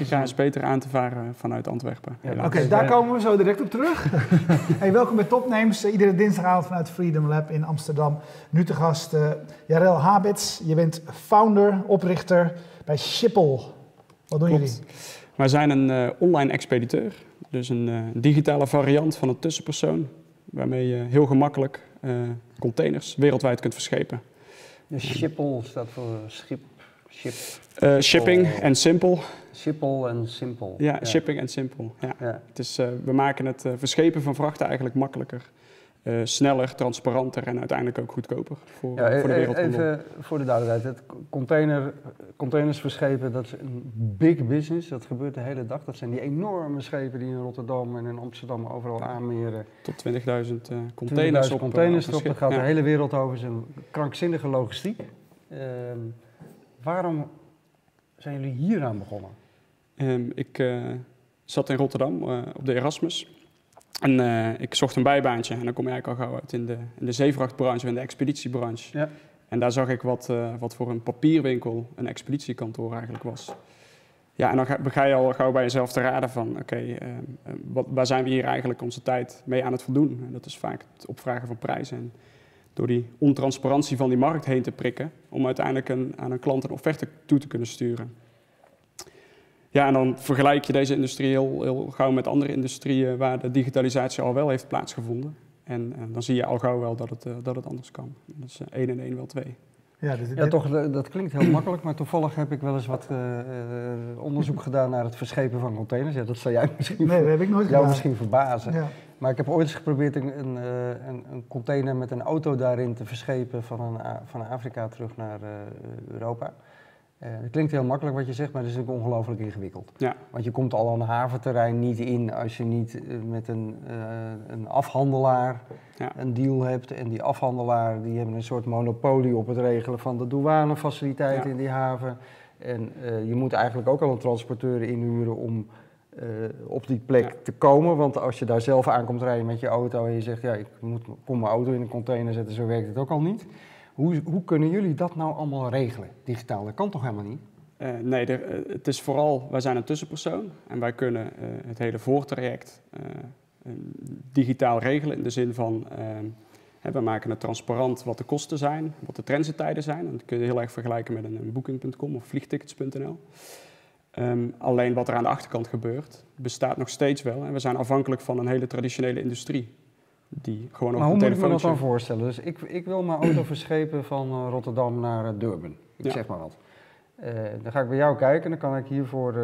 Afrika is, beter aan te varen vanuit Antwerpen. Ja, Oké, daar komen we zo direct op terug. hey, welkom bij Topnames. Uh, iedere dinsdagavond vanuit Freedom Lab in Amsterdam. Nu te gast uh, Jarel Habits. Je bent founder, oprichter bij Schiphol. Wat doen Klopt. jullie? Wij zijn een online expediteur. Dus een digitale variant van een tussenpersoon. Waarmee je heel gemakkelijk containers wereldwijd kunt verschepen. De Schiphol staat voor schip. Ship. Uh, shipping en simpel. Schiphol en simpel. Ja, shipping en simpel. Ja. Het is, uh, we maken het uh, verschepen van vrachten eigenlijk makkelijker. sneller, transparanter en uiteindelijk ook goedkoper voor, ja, voor de wereldhandel. Even voor de duidelijkheid. Het container, containers verschepen, dat is een big business. Dat gebeurt de hele dag. Dat zijn die enorme schepen die in Rotterdam en in Amsterdam overal aanmeren. Tot 20.000 containers 20 op. containers erop. Dat gaat de hele wereld over. Het is een krankzinnige logistiek. Ehm, Waarom zijn jullie hier aan begonnen? Um, ik uh, zat in Rotterdam uh, op de Erasmus. En uh, ik zocht een bijbaantje. En dan kom je eigenlijk al gauw uit in de, in de zeevrachtbranche en de expeditiebranche. Ja. En daar zag ik wat, wat voor een papierwinkel een expeditiekantoor eigenlijk was. Ja, en dan ga, ga je al gauw bij jezelf te raden van... oké, okay, waar zijn we hier eigenlijk onze tijd mee aan het voldoen? En dat is vaak het opvragen van prijzen door die ontransparantie van die markt heen te prikken, om uiteindelijk een, aan een klant een offerte toe te kunnen sturen. Ja, en dan vergelijk je deze industrie heel, heel gauw met andere industrieën waar de digitalisatie al wel heeft plaatsgevonden. En, en dan zie je al gauw wel dat het, uh, dat het anders kan. Dus uh, één en één wel twee. Ja, dus ja toch, dat klinkt heel makkelijk, maar toevallig heb ik wel eens wat uh, onderzoek gedaan naar het verschepen van containers. Ja, dat zou jij misschien, nee, dat heb ik nooit jou misschien verbazen. Ja. Maar ik heb ooit eens geprobeerd een, een, een, container met een auto daarin te verschepen van, een, van Afrika terug naar uh, Europa. Uh, dat klinkt heel makkelijk wat je zegt, maar dat is ook ongelooflijk ingewikkeld. Ja. Want je komt al een haventerrein niet in als je niet met een, een afhandelaar ja. een deal hebt. En die afhandelaar die hebben een soort monopolie op het regelen van de douanefaciliteiten in die haven. En je moet eigenlijk ook al een transporteur inhuren om op die plek te komen. Want als je daar zelf aankomt rijden met je auto en je zegt, ja, ik moet, kom mijn auto in een container zetten, zo werkt het ook al niet. Hoe, hoe kunnen jullie dat nou allemaal regelen, digitaal? Dat kan toch helemaal niet? Uh, nee, er, het is vooral, wij zijn een tussenpersoon en wij kunnen uh, het hele voortraject digitaal regelen in de zin van, we maken het transparant wat de kosten zijn, wat de transittijden zijn. Dat kun je heel erg vergelijken met een, een booking.com of vliegtickets.nl. Um, alleen wat er aan de achterkant gebeurt, bestaat nog steeds wel. En we zijn afhankelijk van een hele traditionele industrie. Die gewoon maar hoe moet ik me dat dan voorstellen? Dus ik, ik wil mijn auto verschepen van uh, Rotterdam naar uh, Durban. Ik ja. zeg maar wat. Uh, dan ga ik bij jou kijken. Dan kan ik hier voor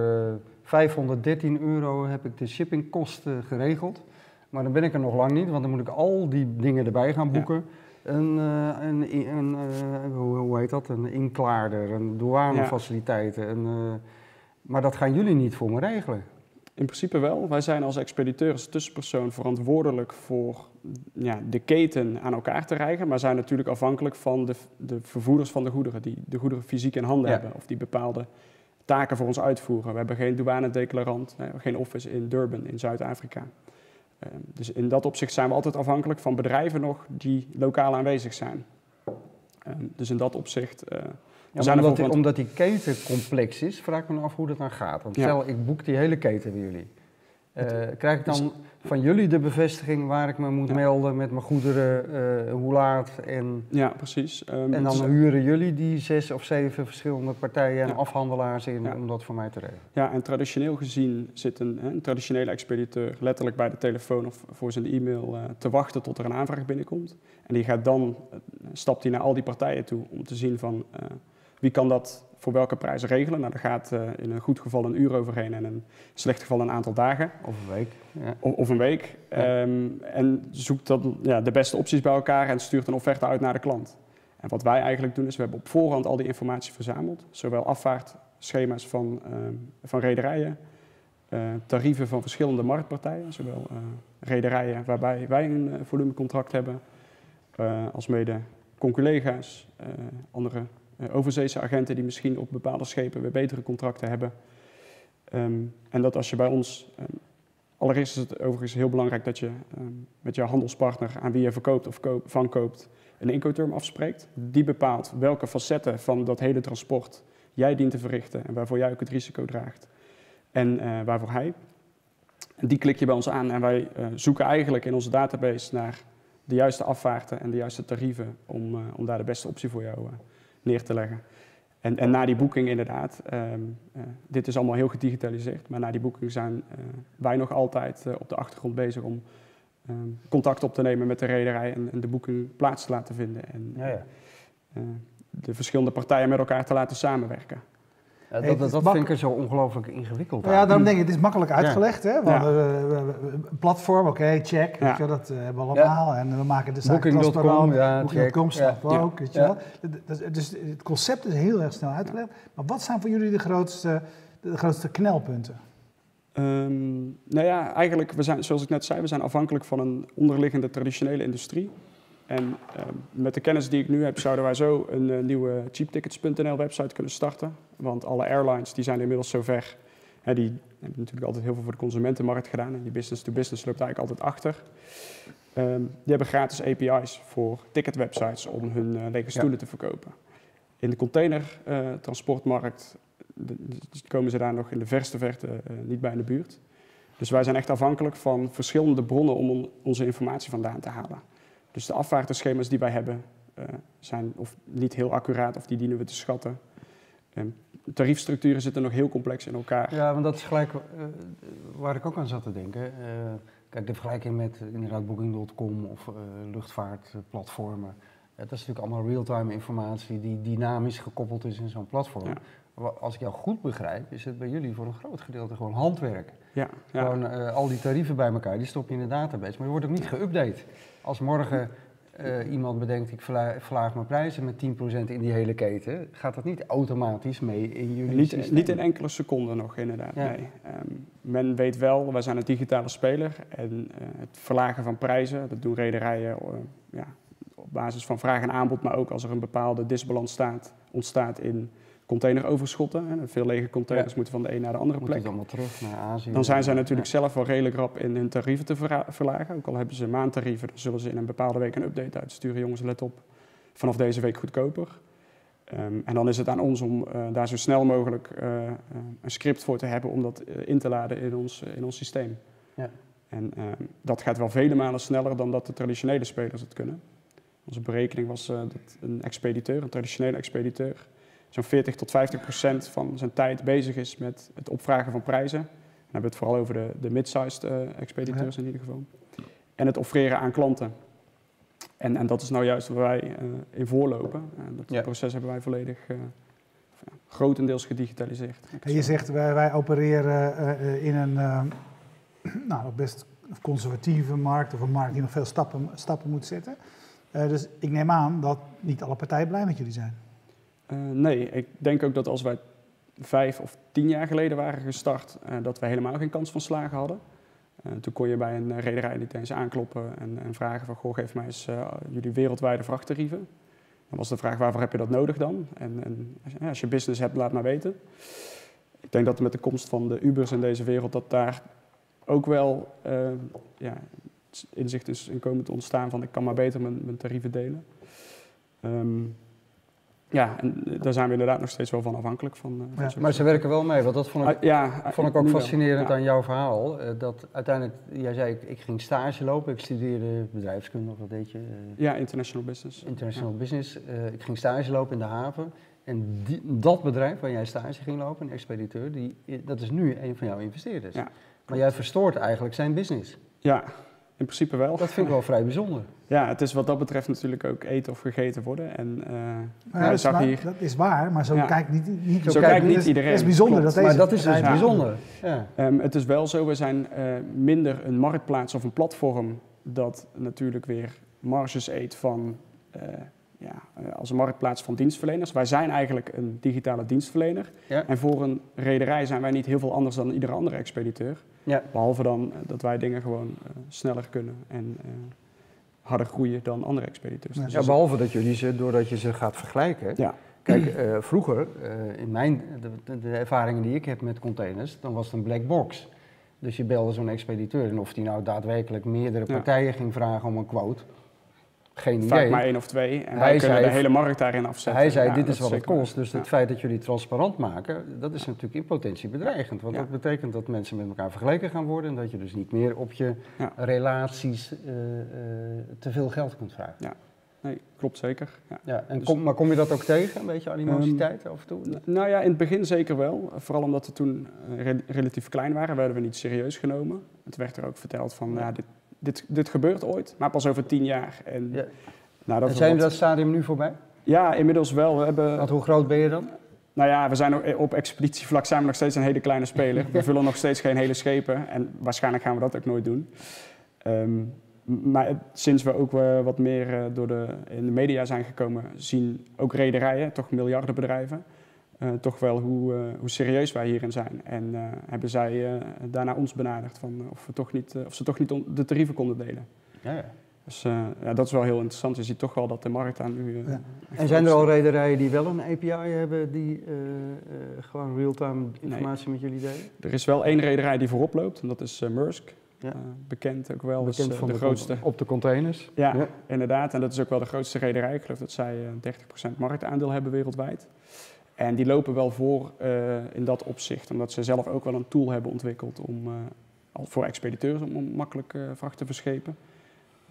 513 euro heb ik de shippingkosten geregeld. Maar dan ben ik er nog lang niet, want dan moet ik al die dingen erbij gaan boeken. Ja. Een, een, een, een hoe, hoe, heet dat? Een inklaarder, een douanefaciliteiten, maar dat gaan jullie niet voor me regelen. In principe wel. Wij zijn als expediteur, als tussenpersoon, verantwoordelijk voor ja, de keten aan elkaar te rijgen. Maar zijn natuurlijk afhankelijk van de, de vervoerders van de goederen, die de goederen fysiek in handen hebben. Of die bepaalde taken voor ons uitvoeren. We hebben geen douanedeclarant, geen office in Durban in Zuid-Afrika. Uh, dus in dat opzicht zijn we altijd afhankelijk van bedrijven nog die lokaal aanwezig zijn. Uh, dus in dat opzicht ja, omdat, die, omdat, die keten complex is, vraag ik me af hoe dat dan gaat. Want stel, ik boek die hele keten bij jullie. Uh, krijg ik dan van jullie de bevestiging waar ik me moet melden met mijn goederen, uh, hoe laat en... Ja, precies. Um, en dan huren jullie die zes of zeven verschillende partijen en afhandelaars in om dat voor mij te regelen? Ja, en traditioneel gezien zit een, een traditionele expediteur letterlijk bij de telefoon of voor zijn e-mail uh, te wachten tot er een aanvraag binnenkomt. En die gaat dan, stapt hij naar al die partijen toe om te zien van wie kan dat voor welke prijs regelen? Nou, daar gaat uh, in een goed geval een uur overheen en in een slecht geval een aantal dagen. Of een week. Ja. Of, of, een week. Ja. Um, en zoekt dan ja, de beste opties bij elkaar en stuurt een offerte uit naar de klant. En wat wij eigenlijk doen is, we hebben op voorhand al die informatie verzameld. Zowel afvaartschema's van, uh, van rederijen, uh, tarieven van verschillende marktpartijen. Zowel rederijen waarbij wij een volumecontract hebben, als mede conculega's, andere overzeese agenten die misschien op bepaalde schepen weer betere contracten hebben. Um, en dat als je bij ons, um, allereerst is het overigens heel belangrijk dat je um, met jouw handelspartner aan wie je verkoopt of van koopt een incoterm afspreekt. Die bepaalt welke facetten van dat hele transport jij dient te verrichten en waarvoor jij ook het risico draagt. En waarvoor hij. En die klik je bij ons aan en wij zoeken eigenlijk in onze database naar de juiste afvaarten en de juiste tarieven om, om daar de beste optie voor jou neer te leggen. En, en na die boeking inderdaad, ehm, eh, dit is allemaal heel gedigitaliseerd, maar na die boeking zijn uh, wij nog altijd uh, op de achtergrond bezig om um, contact op te nemen met de rederij en, en, de boeking plaats te laten vinden. En ja, ja. de verschillende partijen met elkaar te laten samenwerken. Ja, dat, dat, dat vind ik zo ongelooflijk ingewikkeld. Ja, daarom denk ik, het is makkelijk uitgelegd. Hè? Want een platform, oké, check, weet je, dat hebben we allemaal. En we maken de zaak Booking.com, ja, Booking.com snapt we ook, weet je wel. Dus het concept is heel erg snel uitgelegd. Maar wat zijn voor jullie de grootste, de grootste knelpunten? Um, nou ja, eigenlijk, we zijn, zoals ik net zei, we zijn afhankelijk van een onderliggende traditionele industrie. En ehm, met de kennis die ik nu heb, zouden wij zo een uh, nieuwe cheaptickets.nl website kunnen starten. Want alle airlines die zijn inmiddels zover. Hè, die hebben natuurlijk altijd heel veel voor de consumentenmarkt gedaan. En die business to business loopt eigenlijk altijd achter. Um, die hebben gratis API's voor ticketwebsites om hun uh, lege stoelen te verkopen. In de containertransportmarkt uh, komen ze daar nog in de verste verte niet bij in de buurt. Dus wij zijn echt afhankelijk van verschillende bronnen om onze informatie vandaan te halen. Dus de afvaarterschema's die wij hebben uh, zijn of niet heel accuraat of die dienen we te schatten. Um, tariefstructuren zitten nog heel complex in elkaar. Ja, want dat is gelijk uh, waar ik ook aan zat te denken. Uh, kijk, de vergelijking met inderdaad Booking.com of luchtvaartplatformen. dat is natuurlijk allemaal real-time informatie die dynamisch gekoppeld is in zo'n platform. Ja. Als ik jou goed begrijp, is het bij jullie voor een groot gedeelte gewoon handwerk. Ja, ja. Gewoon al die tarieven bij elkaar, die stop je in de database. Maar je wordt ook niet geüpdate. Als morgen uh, iemand bedenkt, ik verlaag mijn prijzen met 10% in die hele keten, gaat dat niet automatisch mee in jullie niet, systeem? Niet in enkele seconden nog, inderdaad. Nee. Um, men weet wel, wij zijn een digitale speler en uh, het verlagen van prijzen, dat doen rederijen uh, ja, op basis van vraag en aanbod, maar ook als er een bepaalde disbalans staat, ontstaat in containeroverschotten. Hè. Veel lege containers moeten van de een naar de andere plek. allemaal terug naar Azië. Dan zijn zij natuurlijk zelf wel redelijk rap in hun tarieven te verlagen. Ook al hebben ze maandtarieven, dan zullen ze in een bepaalde week een update uitsturen. Jongens, let op, vanaf deze week goedkoper. Um, en dan is het aan ons om uh, daar zo snel mogelijk uh, uh, een script voor te hebben om dat in te laden in ons, in ons systeem. Ja. En ehm, dat gaat wel vele malen sneller dan dat de traditionele spelers het kunnen. Onze berekening was dat een expediteur, een traditionele expediteur, zo'n 40 tot 50 procent van zijn tijd bezig is met het opvragen van prijzen. Dan hebben we het vooral over de, de mid-sized uh, expediteurs in ieder geval. En het offreren aan klanten. En, en dat is nou juist waar wij uh, in voorlopen. En dat proces hebben wij volledig uh, grotendeels gedigitaliseerd. En je zegt, wij, wij opereren in een nou, best conservatieve markt, of een markt die nog veel stappen, stappen moet zetten. dus ik neem aan dat niet alle partijen blij met jullie zijn. Uh, nee, ik denk ook dat als wij vijf of tien jaar geleden waren gestart, uh, dat we helemaal geen kans van slagen hadden. Uh, toen kon je bij een rederij niet eens aankloppen en, en vragen van, goh, geef mij eens jullie wereldwijde vrachttarieven. Dan was de vraag, waarvoor heb je dat nodig dan? En, en als je business hebt, laat maar weten. Ik denk dat met de komst van de Ubers in deze wereld, dat daar ook wel ja, inzicht is in komen te ontstaan van, ik kan maar beter mijn, mijn tarieven delen. Um, ja, en daar zijn we inderdaad nog steeds wel van afhankelijk van. Uh, maar ze werken wel mee, want dat vond ik, ah, ja, vond ik ook fascinerend aan jouw verhaal. Uh, dat uiteindelijk, jij zei, ik, ik, ging stage lopen, ik studeerde bedrijfskunde, of wat deed je? Uh, ja, international business. International business. ik ging stage lopen in de haven. En die, dat bedrijf waar jij stage ging lopen, een expediteur, die, dat is nu een van jouw investeerders. Ja, maar jij verstoort eigenlijk zijn business. Ja, in principe wel. Dat vind ik wel vrij bijzonder. Ja, het is wat dat betreft natuurlijk ook eten of gegeten worden. En, uh, ja, dat, is hier... dat, is waar, maar zo kijkt niet, niet, zo kijkt niet iedereen. Het is bijzonder dat deze Maar dat is dus bijzonder. Ja. Um, het is wel zo, we zijn uh, minder een marktplaats of een platform dat natuurlijk weer marges eet van... Uh, ja, als een marktplaats van dienstverleners. Wij zijn eigenlijk een digitale dienstverlener. Ja. En voor een rederij zijn wij niet heel veel anders dan iedere andere expediteur. Ja. Behalve dan dat wij dingen gewoon sneller kunnen en harder groeien dan andere expediteurs. Ja, dus behalve dat jullie ze, doordat je ze gaat vergelijken. Ja. Kijk, uh, vroeger, uh, in mijn, de, de, ervaringen die ik heb met containers, dan was het een black box. Dus je belde zo'n expediteur en of die nou daadwerkelijk meerdere partijen ging vragen om een quote, geen idee. Vaak maar één of twee. En hij wij kunnen de hele markt daarin afzetten. Hij zei, dit is wat het kost. Dus het feit dat jullie transparant maken, dat is natuurlijk in potentie bedreigend. Want dat betekent dat mensen met elkaar vergeleken gaan worden... en dat je dus niet meer op je relaties uh, uh, te veel geld kunt vragen. Ja. Nee, klopt zeker. Ja. ja en dus- kom, maar kom je dat ook tegen, een beetje animositeit um, af en toe? Nou ja, in het begin zeker wel. Vooral omdat we toen uh, relatief klein waren, werden we niet serieus genomen. Het werd er ook verteld van, ja, dit, dit, dit gebeurt ooit, maar pas over tien jaar. En, ja. nou, dat en zijn dat stadium nu voorbij? Ja, inmiddels wel. We hebben... Want hoe groot ben je dan? Nou ja, we zijn op expeditievlak zijn we nog steeds een hele kleine speler. We vullen nog steeds geen hele schepen en waarschijnlijk gaan we dat ook nooit doen. Um, maar sinds we ook uh, wat meer uh, door de, in de media zijn gekomen, zien ook rederijen, toch miljardenbedrijven, uh, toch wel hoe, hoe serieus wij hierin zijn. En hebben zij daarna ons benaderd van of, we toch niet, of ze toch niet de tarieven konden delen. Ja, ja. Dus ja, dat is wel heel interessant. Je ziet toch wel dat de markt daar nu. Ja. En zijn er al rederijen die wel een API hebben die gewoon real-time informatie nee. met jullie delen? Er is wel één rederij die voorop loopt en dat is Maersk. Ja. Uh, bekend ook wel. Bekend van de, de, grootste. Op de containers. Ja, ja, inderdaad. En dat is ook wel de grootste rederij. Ik geloof dat zij uh, 30% marktaandeel hebben wereldwijd. En die lopen wel voor uh, in dat opzicht, omdat ze zelf ook wel een tool hebben ontwikkeld om, voor expediteurs om, makkelijk vracht te verschepen.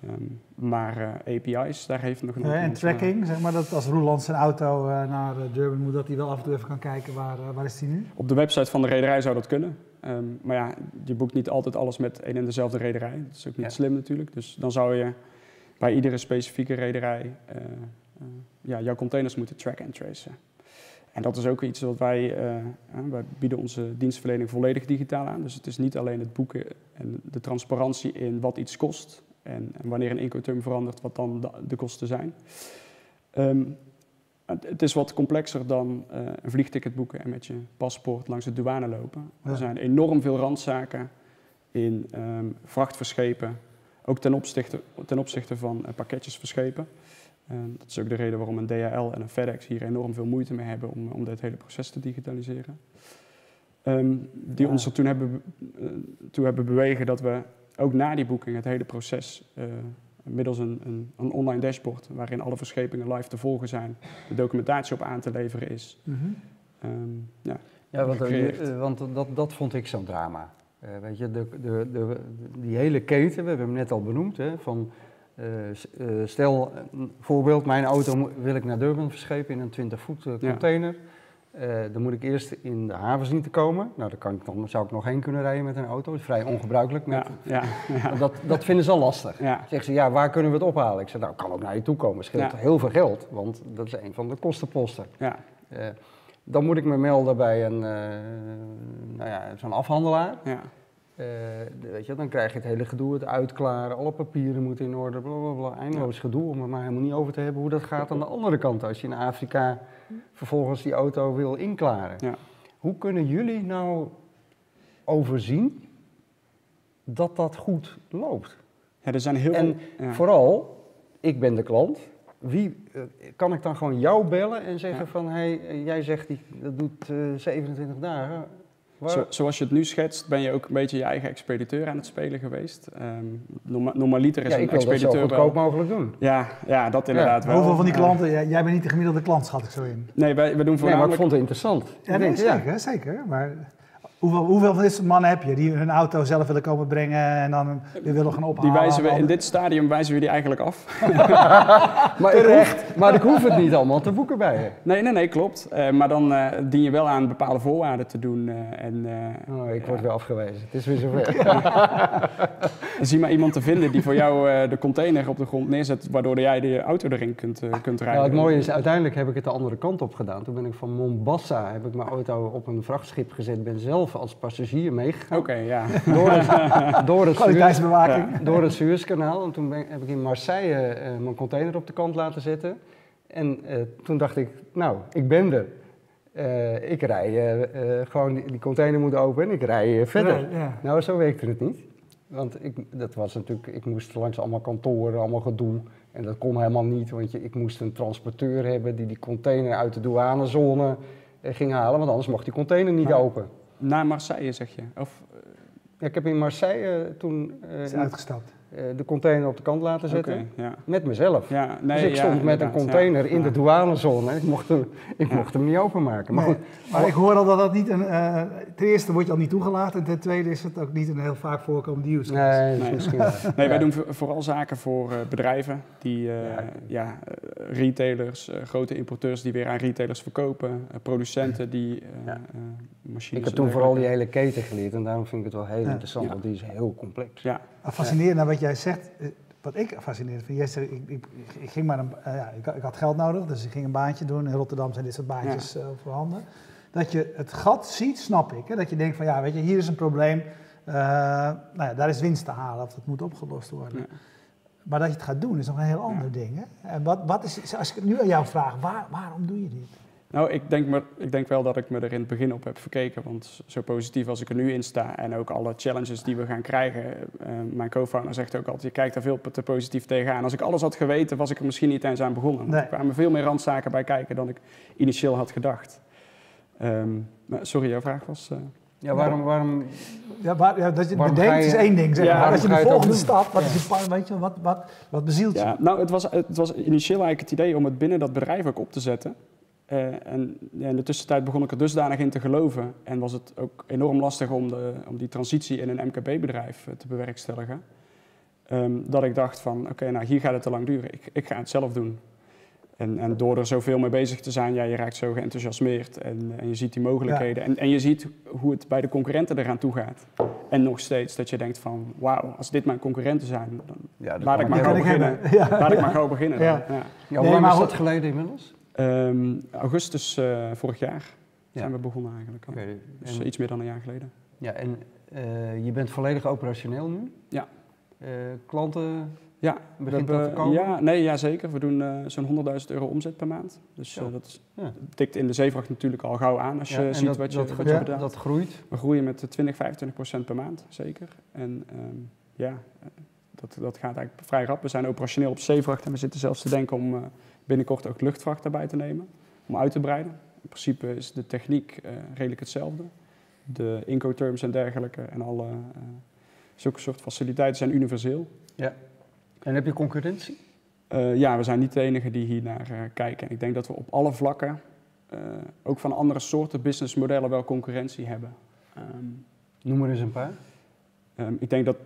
Um, maar API's, daar heeft nog nog. en tracking, zeg maar dat als Roeland zijn auto naar Durban moet, dat hij wel af en toe even kan kijken waar, waar is hij nu? Op de website van de rederij zou dat kunnen. Um, maar ja, je boekt niet altijd alles met één en dezelfde rederij. Dat is ook niet slim natuurlijk. Dus dan zou je bij iedere specifieke rederij uh, uh, ja, jouw containers moeten tracken en tracen. En dat is ook iets wat wij, uh, wij bieden onze dienstverlening volledig digitaal aan. Dus het is niet alleen het boeken en de transparantie in wat iets kost en, en wanneer een incoterm verandert, wat dan de, de kosten zijn. Um, het is wat complexer dan uh, een vliegticket boeken en met je paspoort langs de douane lopen. Er zijn enorm veel randzaken in um, vracht verschepen, ook ten opzichte, ten opzichte van uh, pakketjes verschepen. Uh, dat is ook de reden waarom een DHL en een FedEx hier enorm veel moeite mee hebben om, om dit hele proces te digitaliseren. Um, die ja. ons er toen hebben, uh, toe hebben bewegen dat we ook na die boeking het hele proces middels een, een, een, online dashboard waarin alle verschepingen live te volgen zijn, de documentatie op aan te leveren is. Mm -hmm. um, ja, ja want, uh, want, dat, dat vond ik zo'n drama. Weet je, de, de, de, die hele keten, we hebben hem net al benoemd, hè, van stel, voorbeeld, mijn auto wil ik naar Durban verschepen in een 20 voet container. Ja. Uh, dan moet ik eerst in de haven zien te komen. Nou, daar kan ik dan, zou ik nog heen kunnen rijden met een auto. Dat is vrij ongebruikelijk. Met, ja, ja, Dat, dat vinden ze al lastig. Zeggen ze, ja, waar kunnen we het ophalen? Ik zeg, nou, kan ook naar je toe komen. Scheelt heel veel geld, want dat is een van de kostenposten. Ja. Dan moet ik me melden bij een, uh, nou ja, zo'n afhandelaar. Ja. Weet je, dan krijg je het hele gedoe, het uitklaren, alle papieren moeten in orde, blablabla. Eindeloos gedoe om er maar helemaal niet over te hebben hoe dat gaat aan de andere kant. Als je in Afrika vervolgens die auto wil inklaren. Ja. Hoe kunnen jullie nou overzien dat dat goed loopt? Ja, er zijn heel en veel... vooral, ik ben de klant. Wie, uh, kan ik dan gewoon jou bellen en zeggen van... hé, hey, jij zegt die, dat doet uh, eh, 27 dagen. Zo, zoals je het nu schetst, ben je ook een beetje je eigen expediteur aan het spelen geweest. Um, norma normaliter is ja, een expediteur dat zo mogelijk doen. Ja, ja dat inderdaad ja. wel. Hoeveel van die klanten, jij, jij bent niet de gemiddelde klant, schat ik zo in. Nee, wij, wij doen voornamelijk... Ja, maar ik vond het interessant. Ja, nee, zeker, zeker. Maar Hoeveel, hoeveel van deze mannen heb je die hun auto zelf willen komen brengen en dan weer willen gaan ophalen? Die wijzen we, in dit stadium wijzen we die eigenlijk af. maar, Terecht. Ik hoef, maar ik hoef het niet allemaal te boeken bij je. Nee, nee, nee, klopt. Uh, maar dan uh, dien je wel aan bepaalde voorwaarden te doen. Uh, en, oh, ik word weer afgewezen. Het is weer zover. Zie maar iemand te vinden die voor jou de container op de grond neerzet, waardoor jij de auto erin kunt, kunt rijden. Nou, het mooie is, uiteindelijk heb ik het de andere kant op gedaan. Toen ben ik van Mombasa, heb ik mijn auto op een vrachtschip gezet, ben zelf als passagier meegegaan. Oké, ja. Door het, door het, Suez, ja, door het Suezkanaal. En toen ben, heb ik in Marseille uh, mijn container op de kant laten zetten. En uh, toen dacht ik, nou, ik ben er. Uh, ik rij gewoon, die, die, container moet open en ik rij verder. Ja. Nou, zo werkte het niet. Want ik, dat was natuurlijk, ik moest langs allemaal kantoren, allemaal gedoe. En dat kon helemaal niet, want je, ik moest een transporteur hebben die die container uit de douanezone ging halen. Want anders mocht die container niet open. Naar Marseille, zeg je? Of, ja, ik heb in Marseille toen... Uh, is uitgestapt. de container op de kant laten zetten. ja. Met mezelf. Ja, nee, dus ik stond met een container in de douanezone. Ik mocht hem, ik mocht hem niet openmaken. Maar, goed, maar ik hoor al dat dat niet een. Uh, ten eerste word je al niet toegelaten. En ten tweede is het ook niet een heel vaak voorkomende use case. Nee, nee. misschien Nee, wij doen vooral zaken voor uh, bedrijven die ja, retailers, grote importeurs die weer aan retailers verkopen, producenten die machines. Ik heb toen vooral die hele keten geleerd en daarom vind ik het wel heel interessant, want die is heel complex. Ja. Fascinerend naar wat jij zegt wat ik fascinerend vind, jij zegt, ik, ik, ik, ging maar een, uh, ja, ik, ik, had geld nodig, dus ik ging een baantje doen. In Rotterdam zijn dit soort baantjes ja. uh, voorhanden. Dat je het gat ziet, snap ik. Hè? Dat je denkt van ja, weet je, hier is een probleem. Uh, nou ja, daar is winst te halen of dat moet opgelost worden. Ja. Maar dat je het gaat doen is nog een heel ander ding. Hè? En wat, wat is, als ik nu aan jou vraag, waar, waarom doe je dit? Nou, ik denk, me, ik denk wel dat ik me er in het begin op heb verkeken. Want zo positief als ik er nu in sta en ook alle challenges die we gaan krijgen. Uh, mijn co-founder zegt ook altijd, je kijkt daar veel te positief tegenaan. Als ik alles had geweten, was ik er misschien niet eens aan begonnen. Nee. Er kwamen veel meer randzaken bij kijken dan ik initieel had gedacht. Um, sorry, jouw vraag was... Uh, ja, waarom... waarom ja, waar, ja, dat je het bedenkt is één ding. Zeg maar. dat je de volgende stap, wat, is je, weet je, wat, wat, wat bezielt je? Ja, nou, het was, het was initieel eigenlijk het idee om het binnen dat bedrijf ook op te zetten. Uh, en ja, in de tussentijd begon ik er dusdanig in te geloven en was het ook enorm lastig om, de, om die transitie in een MKB-bedrijf uh, te bewerkstelligen. Um, dat ik dacht van, oké, nou hier gaat het te lang duren, ik, ik ga het zelf doen. En, en, door er zoveel mee bezig te zijn, ja, je raakt zo geenthousiasmeerd en, en je ziet die mogelijkheden. Ja. En, en, je ziet hoe het bij de concurrenten eraan toe gaat. En nog steeds dat je denkt van, wauw, als dit mijn concurrenten zijn, dan ja, laat ik maar gauw beginnen. Ja. Laat ik maar gauw beginnen. Ja. Ja. hoe lang is dat geleden inmiddels? Um, augustus uh, vorig jaar zijn we begonnen eigenlijk. Dus en, iets meer dan een jaar geleden. Ja, en uh, je bent volledig operationeel nu? Ja. Uh, klanten ja, begint dat te komen? Ja, nee, ja, zeker. We doen zo'n 100.000 euro omzet per maand. Dus dat ja. tikt in de zeevracht natuurlijk al gauw aan als je ziet dat, wat je, dat, wat je ja, dat groeit? We groeien met 20, 25 procent per maand, zeker. En um, ja, dat, dat gaat eigenlijk vrij rap. We zijn operationeel op zeevracht en we zitten zelfs te denken om binnenkort ook luchtvracht daarbij te nemen, om uit te breiden. In principe is de techniek uh, redelijk hetzelfde. De incoterms en dergelijke en alle uh, zulke soort faciliteiten zijn universeel. Ja. En heb je concurrentie? Uh, ja, we zijn niet de enige die hier naar kijken. Ik denk dat we op alle vlakken, ook van andere soorten businessmodellen, wel concurrentie hebben. Um, Noem er eens een paar. Um, ik denk dat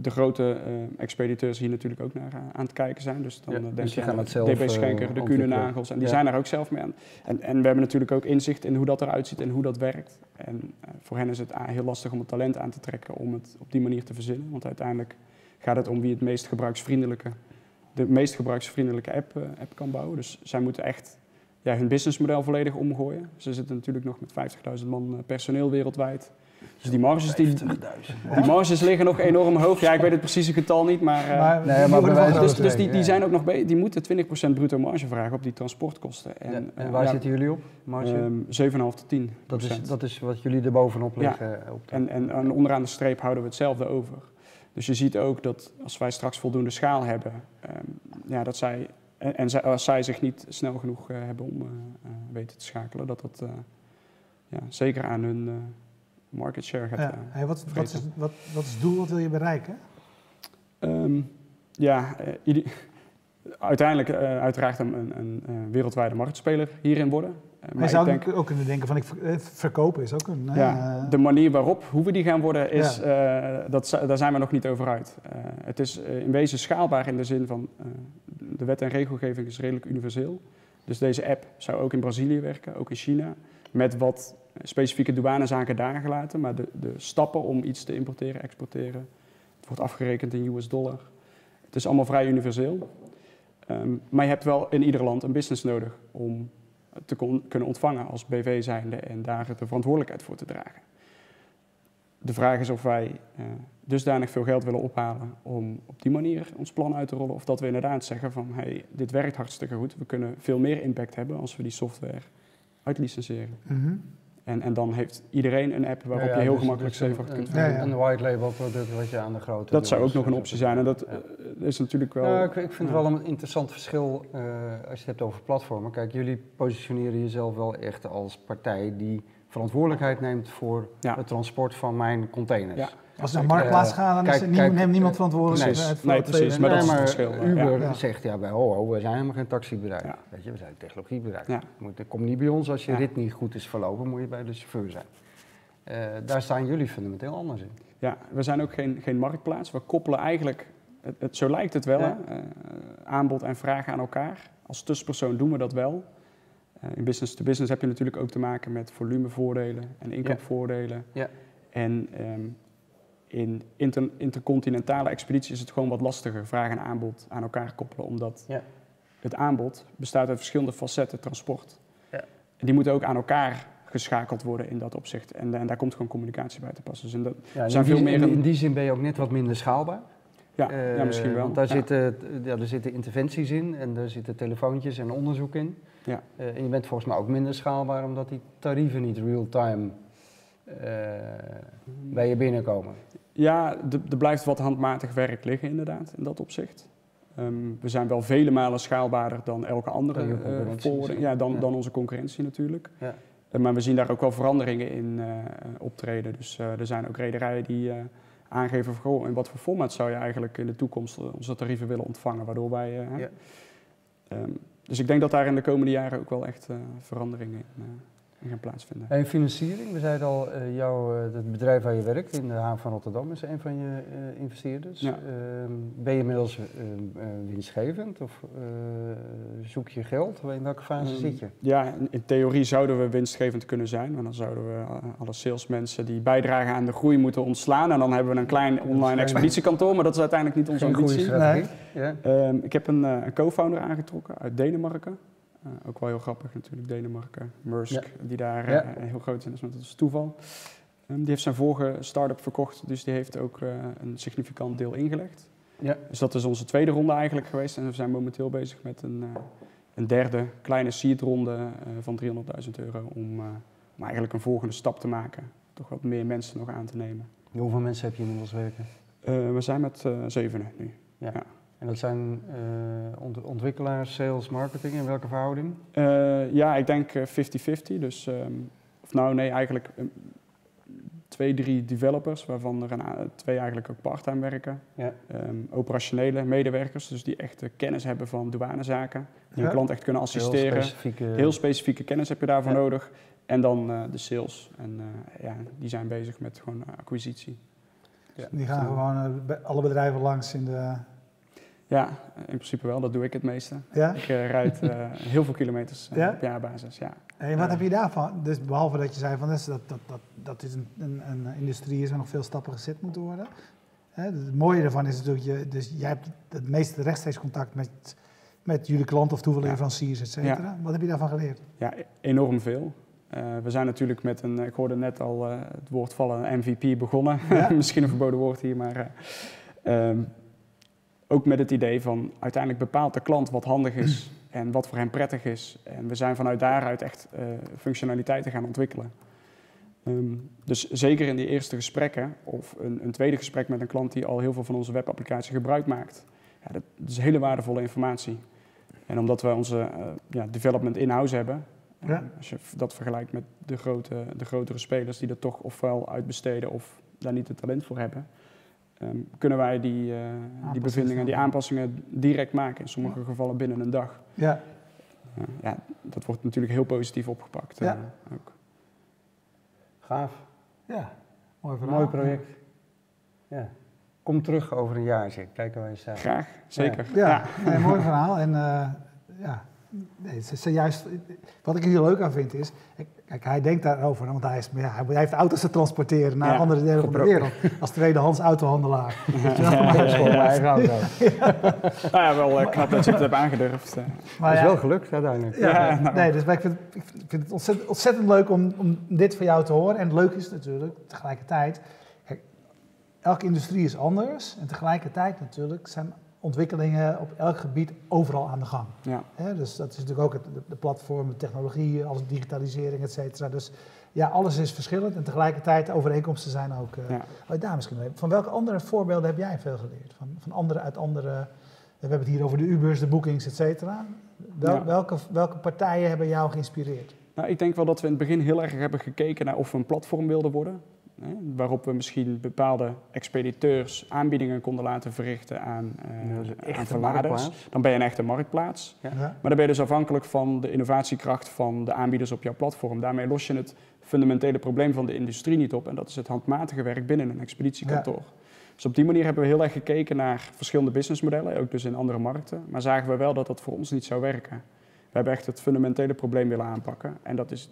de grote uh, expediteurs hier natuurlijk ook naar uh, aan het kijken zijn. Dus dan ja, denk dus je aan DB Schenker, de Kuhne Nagels. En die zijn daar ook zelf mee aan. En, en we hebben natuurlijk ook inzicht in hoe dat eruit ziet en hoe dat werkt. En voor hen is het heel lastig om het talent aan te trekken om het op die manier te verzinnen. Want uiteindelijk gaat het om wie het meest gebruiksvriendelijke, de meest gebruiksvriendelijke app, app kan bouwen. Dus zij moeten echt ja, hun businessmodel volledig omgooien. Ze zitten natuurlijk nog met 50.000 man personeel wereldwijd. Dus die marges, die, die marges liggen nog enorm hoog. Ja, ik weet het precieze getal niet, maar... Uh, maar, nee, maar dus, dus die, die, zijn ook nog die moeten 20% bruto marge vragen op die transportkosten. En, ja, en uh, waar ja, zitten jullie op? Marge? Um, 7,5 tot 10 dat is, dat is wat jullie er bovenop liggen? Ja. Op en, en, en onderaan de streep houden we hetzelfde over. Dus je ziet ook dat als wij straks voldoende schaal hebben, um, ja, dat zij, en, en als zij zich niet snel genoeg uh, hebben om weten te schakelen, dat dat ja, zeker aan hun market share gaat ja. Hey, wat, wat, is, wat, wat is het doel? Wat wil je bereiken? Um, ja, uh, uiteindelijk uh, uiteraard een, een, een, wereldwijde marktspeler hierin worden. maar je zou denk, ook kunnen denken van ik verkopen is ook een... Ja, de manier waarop, hoe we die gaan worden, is, ja. dat, daar zijn we nog niet over uit. het is in wezen schaalbaar in de zin van de wet en regelgeving is redelijk universeel. Dus deze app zou ook in Brazilië werken, ook in China, met wat specifieke douanezaken daar gelaten, maar de, de stappen om iets te importeren, exporteren, het wordt afgerekend in US dollar. Het is allemaal vrij universeel. Um, maar je hebt wel in ieder land een business nodig om te kunnen ontvangen als BV zijnde en daar de verantwoordelijkheid voor te dragen. De vraag is of wij uh, dusdanig veel geld willen ophalen om op die manier ons plan uit te rollen, of dat we inderdaad zeggen van hey, dit werkt hartstikke goed, we kunnen veel meer impact hebben als we die software uitlicenseren. Mm. En, en dan heeft iedereen een app waarop je heel dus, gemakkelijk dus kunt vinden. Een white label product wat je aan de grote... Dat zou ook nog een optie zijn en dat eh, is natuurlijk wel... Ja, ik, ik vind het wel een interessant verschil uh, als je het hebt over platformen. Kijk, jullie positioneren jezelf wel echt als partij die verantwoordelijkheid neemt voor het transport van mijn containers. Als ze naar marktplaats gaan, dan is niemand, neemt niemand verantwoordelijkheid voor nee, precies, maar dat is het verschil. Uber zegt, ja, bij ho, ho, we zijn helemaal geen taxibedrijf. Weet je, we zijn een technologiebedrijf. Ja. Kom niet bij ons als je rit niet goed is verlopen, moet je bij de chauffeur zijn. Uh, daar staan jullie fundamenteel anders in. Ja, we zijn ook geen, geen marktplaats. We koppelen eigenlijk, het, zo lijkt het wel, uh, aanbod en vraag aan elkaar. Als tussenpersoon doen we dat wel. Uh, in business to business heb je natuurlijk ook te maken met volumevoordelen en inkoopvoordelen. Ja. En um, in inter, intercontinentale expedities is het gewoon wat lastiger vraag en aanbod aan elkaar koppelen, omdat ja. het aanbod bestaat uit verschillende facetten transport. Ja. En die moeten ook aan elkaar geschakeld worden in dat opzicht. En, en daar komt gewoon communicatie bij te passen. Dus dat ja, zijn veel meer in, in die zin ben je ook net wat minder schaalbaar. Ja, uh, ja misschien wel. Want daar zitten, ja, er zitten interventies in en er zitten telefoontjes en onderzoek in. Ja. Uh, en je bent volgens mij ook minder schaalbaar omdat die tarieven niet real-time bij je binnenkomen. Ja, er blijft wat handmatig werk liggen inderdaad, in dat opzicht. Um, we zijn wel vele malen schaalbaarder dan elke andere uh, ja, dan, ja. dan onze concurrentie natuurlijk. Ja. Uh, maar we zien daar ook wel veranderingen in uh, optreden. Dus er zijn ook rederijen die aangeven in wat voor format zou je eigenlijk in de toekomst onze tarieven willen ontvangen, waardoor wij... Um, dus ik denk dat daar in de komende jaren ook wel echt veranderingen in gaan plaatsvinden. En financiering, we zeiden al, uh, jouw, uh, het bedrijf waar je werkt in de haven van Rotterdam is een van je uh, investeerders. Ja. Ehm, ben je inmiddels winstgevend of zoek je geld? In welke fase um, zit je? Ja, in, theorie zouden we winstgevend kunnen zijn, want dan zouden we alle salesmensen die bijdragen aan de groei moeten ontslaan. En dan hebben we een klein online expeditiekantoor, maar dat is uiteindelijk niet onze ambitie. Nee. Ja. Ik heb een, een co-founder aangetrokken uit Denemarken. Uh, ook wel heel grappig natuurlijk, Denemarken, Maersk, die daar ja. uh, heel groot zijn, dus dat is toeval. Um, die heeft zijn vorige start-up verkocht, dus die heeft ook uh, een significant deel ingelegd. Ja. Dus dat is onze tweede ronde eigenlijk geweest en we zijn momenteel bezig met een, een derde kleine seed-ronde van 300.000 euro om, om eigenlijk een volgende stap te maken. Toch wat meer mensen nog aan te nemen. Hoeveel mensen heb je inmiddels werken? we zijn met zevenen nu. ja. En dat zijn uh, ontwikkelaars, sales, marketing, in welke verhouding? Uh, ja, ik denk 50-50. Uh, dus, um, of nou nee, eigenlijk um, twee, drie developers, waarvan er een, twee eigenlijk ook parttime werken. Ja. Um, operationele medewerkers, dus die echt kennis hebben van douanezaken. Die ja. een klant echt kunnen assisteren. Heel specifieke, Heel specifieke kennis heb je daarvoor ja. nodig. En dan uh, de sales. En ja, die zijn bezig met gewoon acquisitie. Ja. Die gaan gewoon alle bedrijven langs in de ja, in principe wel. Dat doe ik het meeste. Ja? Ik uh, rijd uh, heel veel kilometers uh, ja? op jaarbasis, ja. En wat heb je daarvan? Dus behalve dat je zei van dat, dat, dat, dat dit een, een, een industrie is waar nog veel stappen gezet moeten worden. Hè? Het mooie ervan is natuurlijk, je, dus jij hebt het meeste rechtstreeks contact met, met jullie klanten of toeleveranciers, et cetera. Wat heb je daarvan geleerd? Ja, enorm veel. we zijn natuurlijk met een, ik hoorde net al het woord vallen, MVP begonnen. Misschien een verboden woord hier, maar... Um, ook met het idee van uiteindelijk bepaalt de klant wat handig is en wat voor hem prettig is. En we zijn vanuit daaruit echt uh, functionaliteiten gaan ontwikkelen. Um, dus zeker in die eerste gesprekken of een, een, tweede gesprek met een klant die al heel veel van onze webapplicatie gebruik maakt. Ja, dat, dat, is hele waardevolle informatie. En omdat we onze uh, ja, development in-house hebben, ja. als je dat vergelijkt met de, grote, de grotere spelers die dat toch ofwel uitbesteden of daar niet het talent voor hebben, um, kunnen wij die, uh, die bevindingen, die aanpassingen direct maken. In sommige gevallen binnen een dag. Ja. Uh, ja, dat wordt natuurlijk heel positief opgepakt. Ja. Uh, ook. Gaaf. Ja, mooi, mooi project. Ja. Kom terug over een jaar, zeg. Kijken wij eens. Graag, zeker. Ja, ja. ja. Nee, mooi verhaal. En ja, nee, het is juist, wat ik hier leuk aan vind is, Kijk, hij denkt daarover, want hij, is, ja, hij heeft auto's te transporteren naar andere delen van de wereld. Als tweedehands autohandelaar. Ja, ja, ja, Nou ja, wel uh, knap dat je het hebt aangedurfd. Uh. Maar is wel gelukt uiteindelijk. Ja, nou. Nee, dus ik vind, ik vind het ontzettend, ontzettend leuk om, om, dit van jou te horen. En het leuke is natuurlijk, tegelijkertijd, kijk, elke industrie is anders. En tegelijkertijd natuurlijk zijn ontwikkelingen op elk gebied overal aan de gang. Ja. dus dat is natuurlijk ook het, de, platform, de technologie, alles digitalisering, et cetera. Dus ja, alles is verschillend en tegelijkertijd overeenkomsten zijn ook. Uh, ja. oh, daar misschien Van welke andere voorbeelden heb jij veel geleerd? Van, van andere uit andere. We hebben het hier over de Ubers, de bookings, et cetera. Wel, welke, welke partijen hebben jou geïnspireerd? Nou, ik denk wel dat we in het begin heel erg hebben gekeken naar of we een platform wilden worden. Hè, waarop we misschien bepaalde expediteurs aanbiedingen konden laten verrichten aan, uh, aan verladers. Dan ben je een echte marktplaats. Ja. Maar dan ben je dus afhankelijk van de innovatiekracht van de aanbieders op jouw platform. Daarmee los je het fundamentele probleem van de industrie niet op. En dat is het handmatige werk binnen een expeditiekantoor. Dus op die manier hebben we heel erg gekeken naar verschillende businessmodellen, ook dus in andere markten. Maar zagen we wel dat dat voor ons niet zou werken. We hebben echt het fundamentele probleem willen aanpakken. En dat is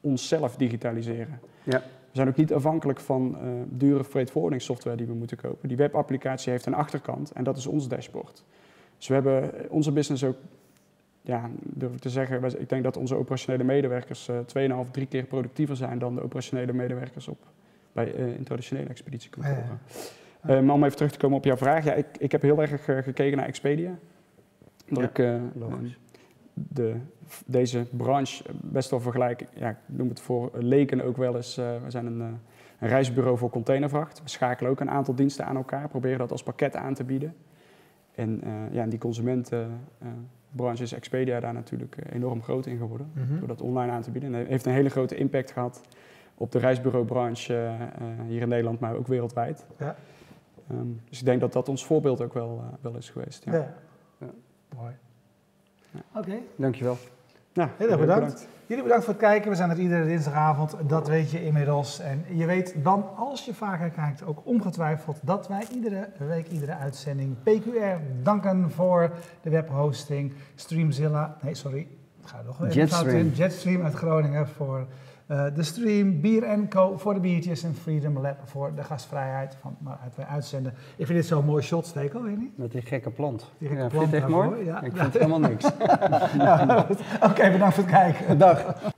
onszelf digitaliseren. Ja. We zijn ook niet afhankelijk van uh, dure freight software die we moeten kopen. Die webapplicatie heeft een achterkant en dat is ons dashboard. Dus we hebben onze business ook, ja, durf ik te zeggen, ik denk dat onze operationele medewerkers uh, 2,5, 3 keer productiever zijn dan de operationele medewerkers op, bij, uh, in traditionele expeditiekantoren. Ja, maar om even terug te komen op jouw vraag, ja, ik, ik heb heel erg gekeken naar Expedia. Dat ik, de, deze branche best wel vergelijken. Ja, ik noem het voor leken ook wel eens. Uh, we zijn een, uh, een, reisbureau voor containervracht. We schakelen ook een aantal diensten aan elkaar, proberen dat als pakket aan te bieden. En uh, ja, in die consumentenbranche is Expedia daar natuurlijk enorm groot in geworden. Mhm. Door dat online aan te bieden. En dat heeft een hele grote impact gehad op de reisbureaubranche hier in Nederland, maar ook wereldwijd. Ja. Um, dus ik denk dat dat ons voorbeeld ook wel, wel is geweest. Ja. ja. ja. Mooi. Oké. Dankjewel. Ja, heel erg bedankt. Jullie bedankt voor het kijken. We zijn er iedere dinsdagavond. Dat weet je inmiddels. En je weet dan, als je vaker kijkt, ook ongetwijfeld dat wij iedere week, iedere uitzending PQR danken voor de webhosting. Streamzilla, nee sorry, ga nog even Jetstream. Jetstream uit Groningen voor de stream, Bier Co. voor de biertjes en Freedom Lab voor de gastvrijheid van maar uit uitzenden. Ik vind dit zo'n mooi shot, Stekel, weet je niet? Met die gekke plant. Die gekke ja, plant vind je het echt mooi? Ja. Ik vind het helemaal niks. Oké, okay, bedankt voor het kijken. Dag.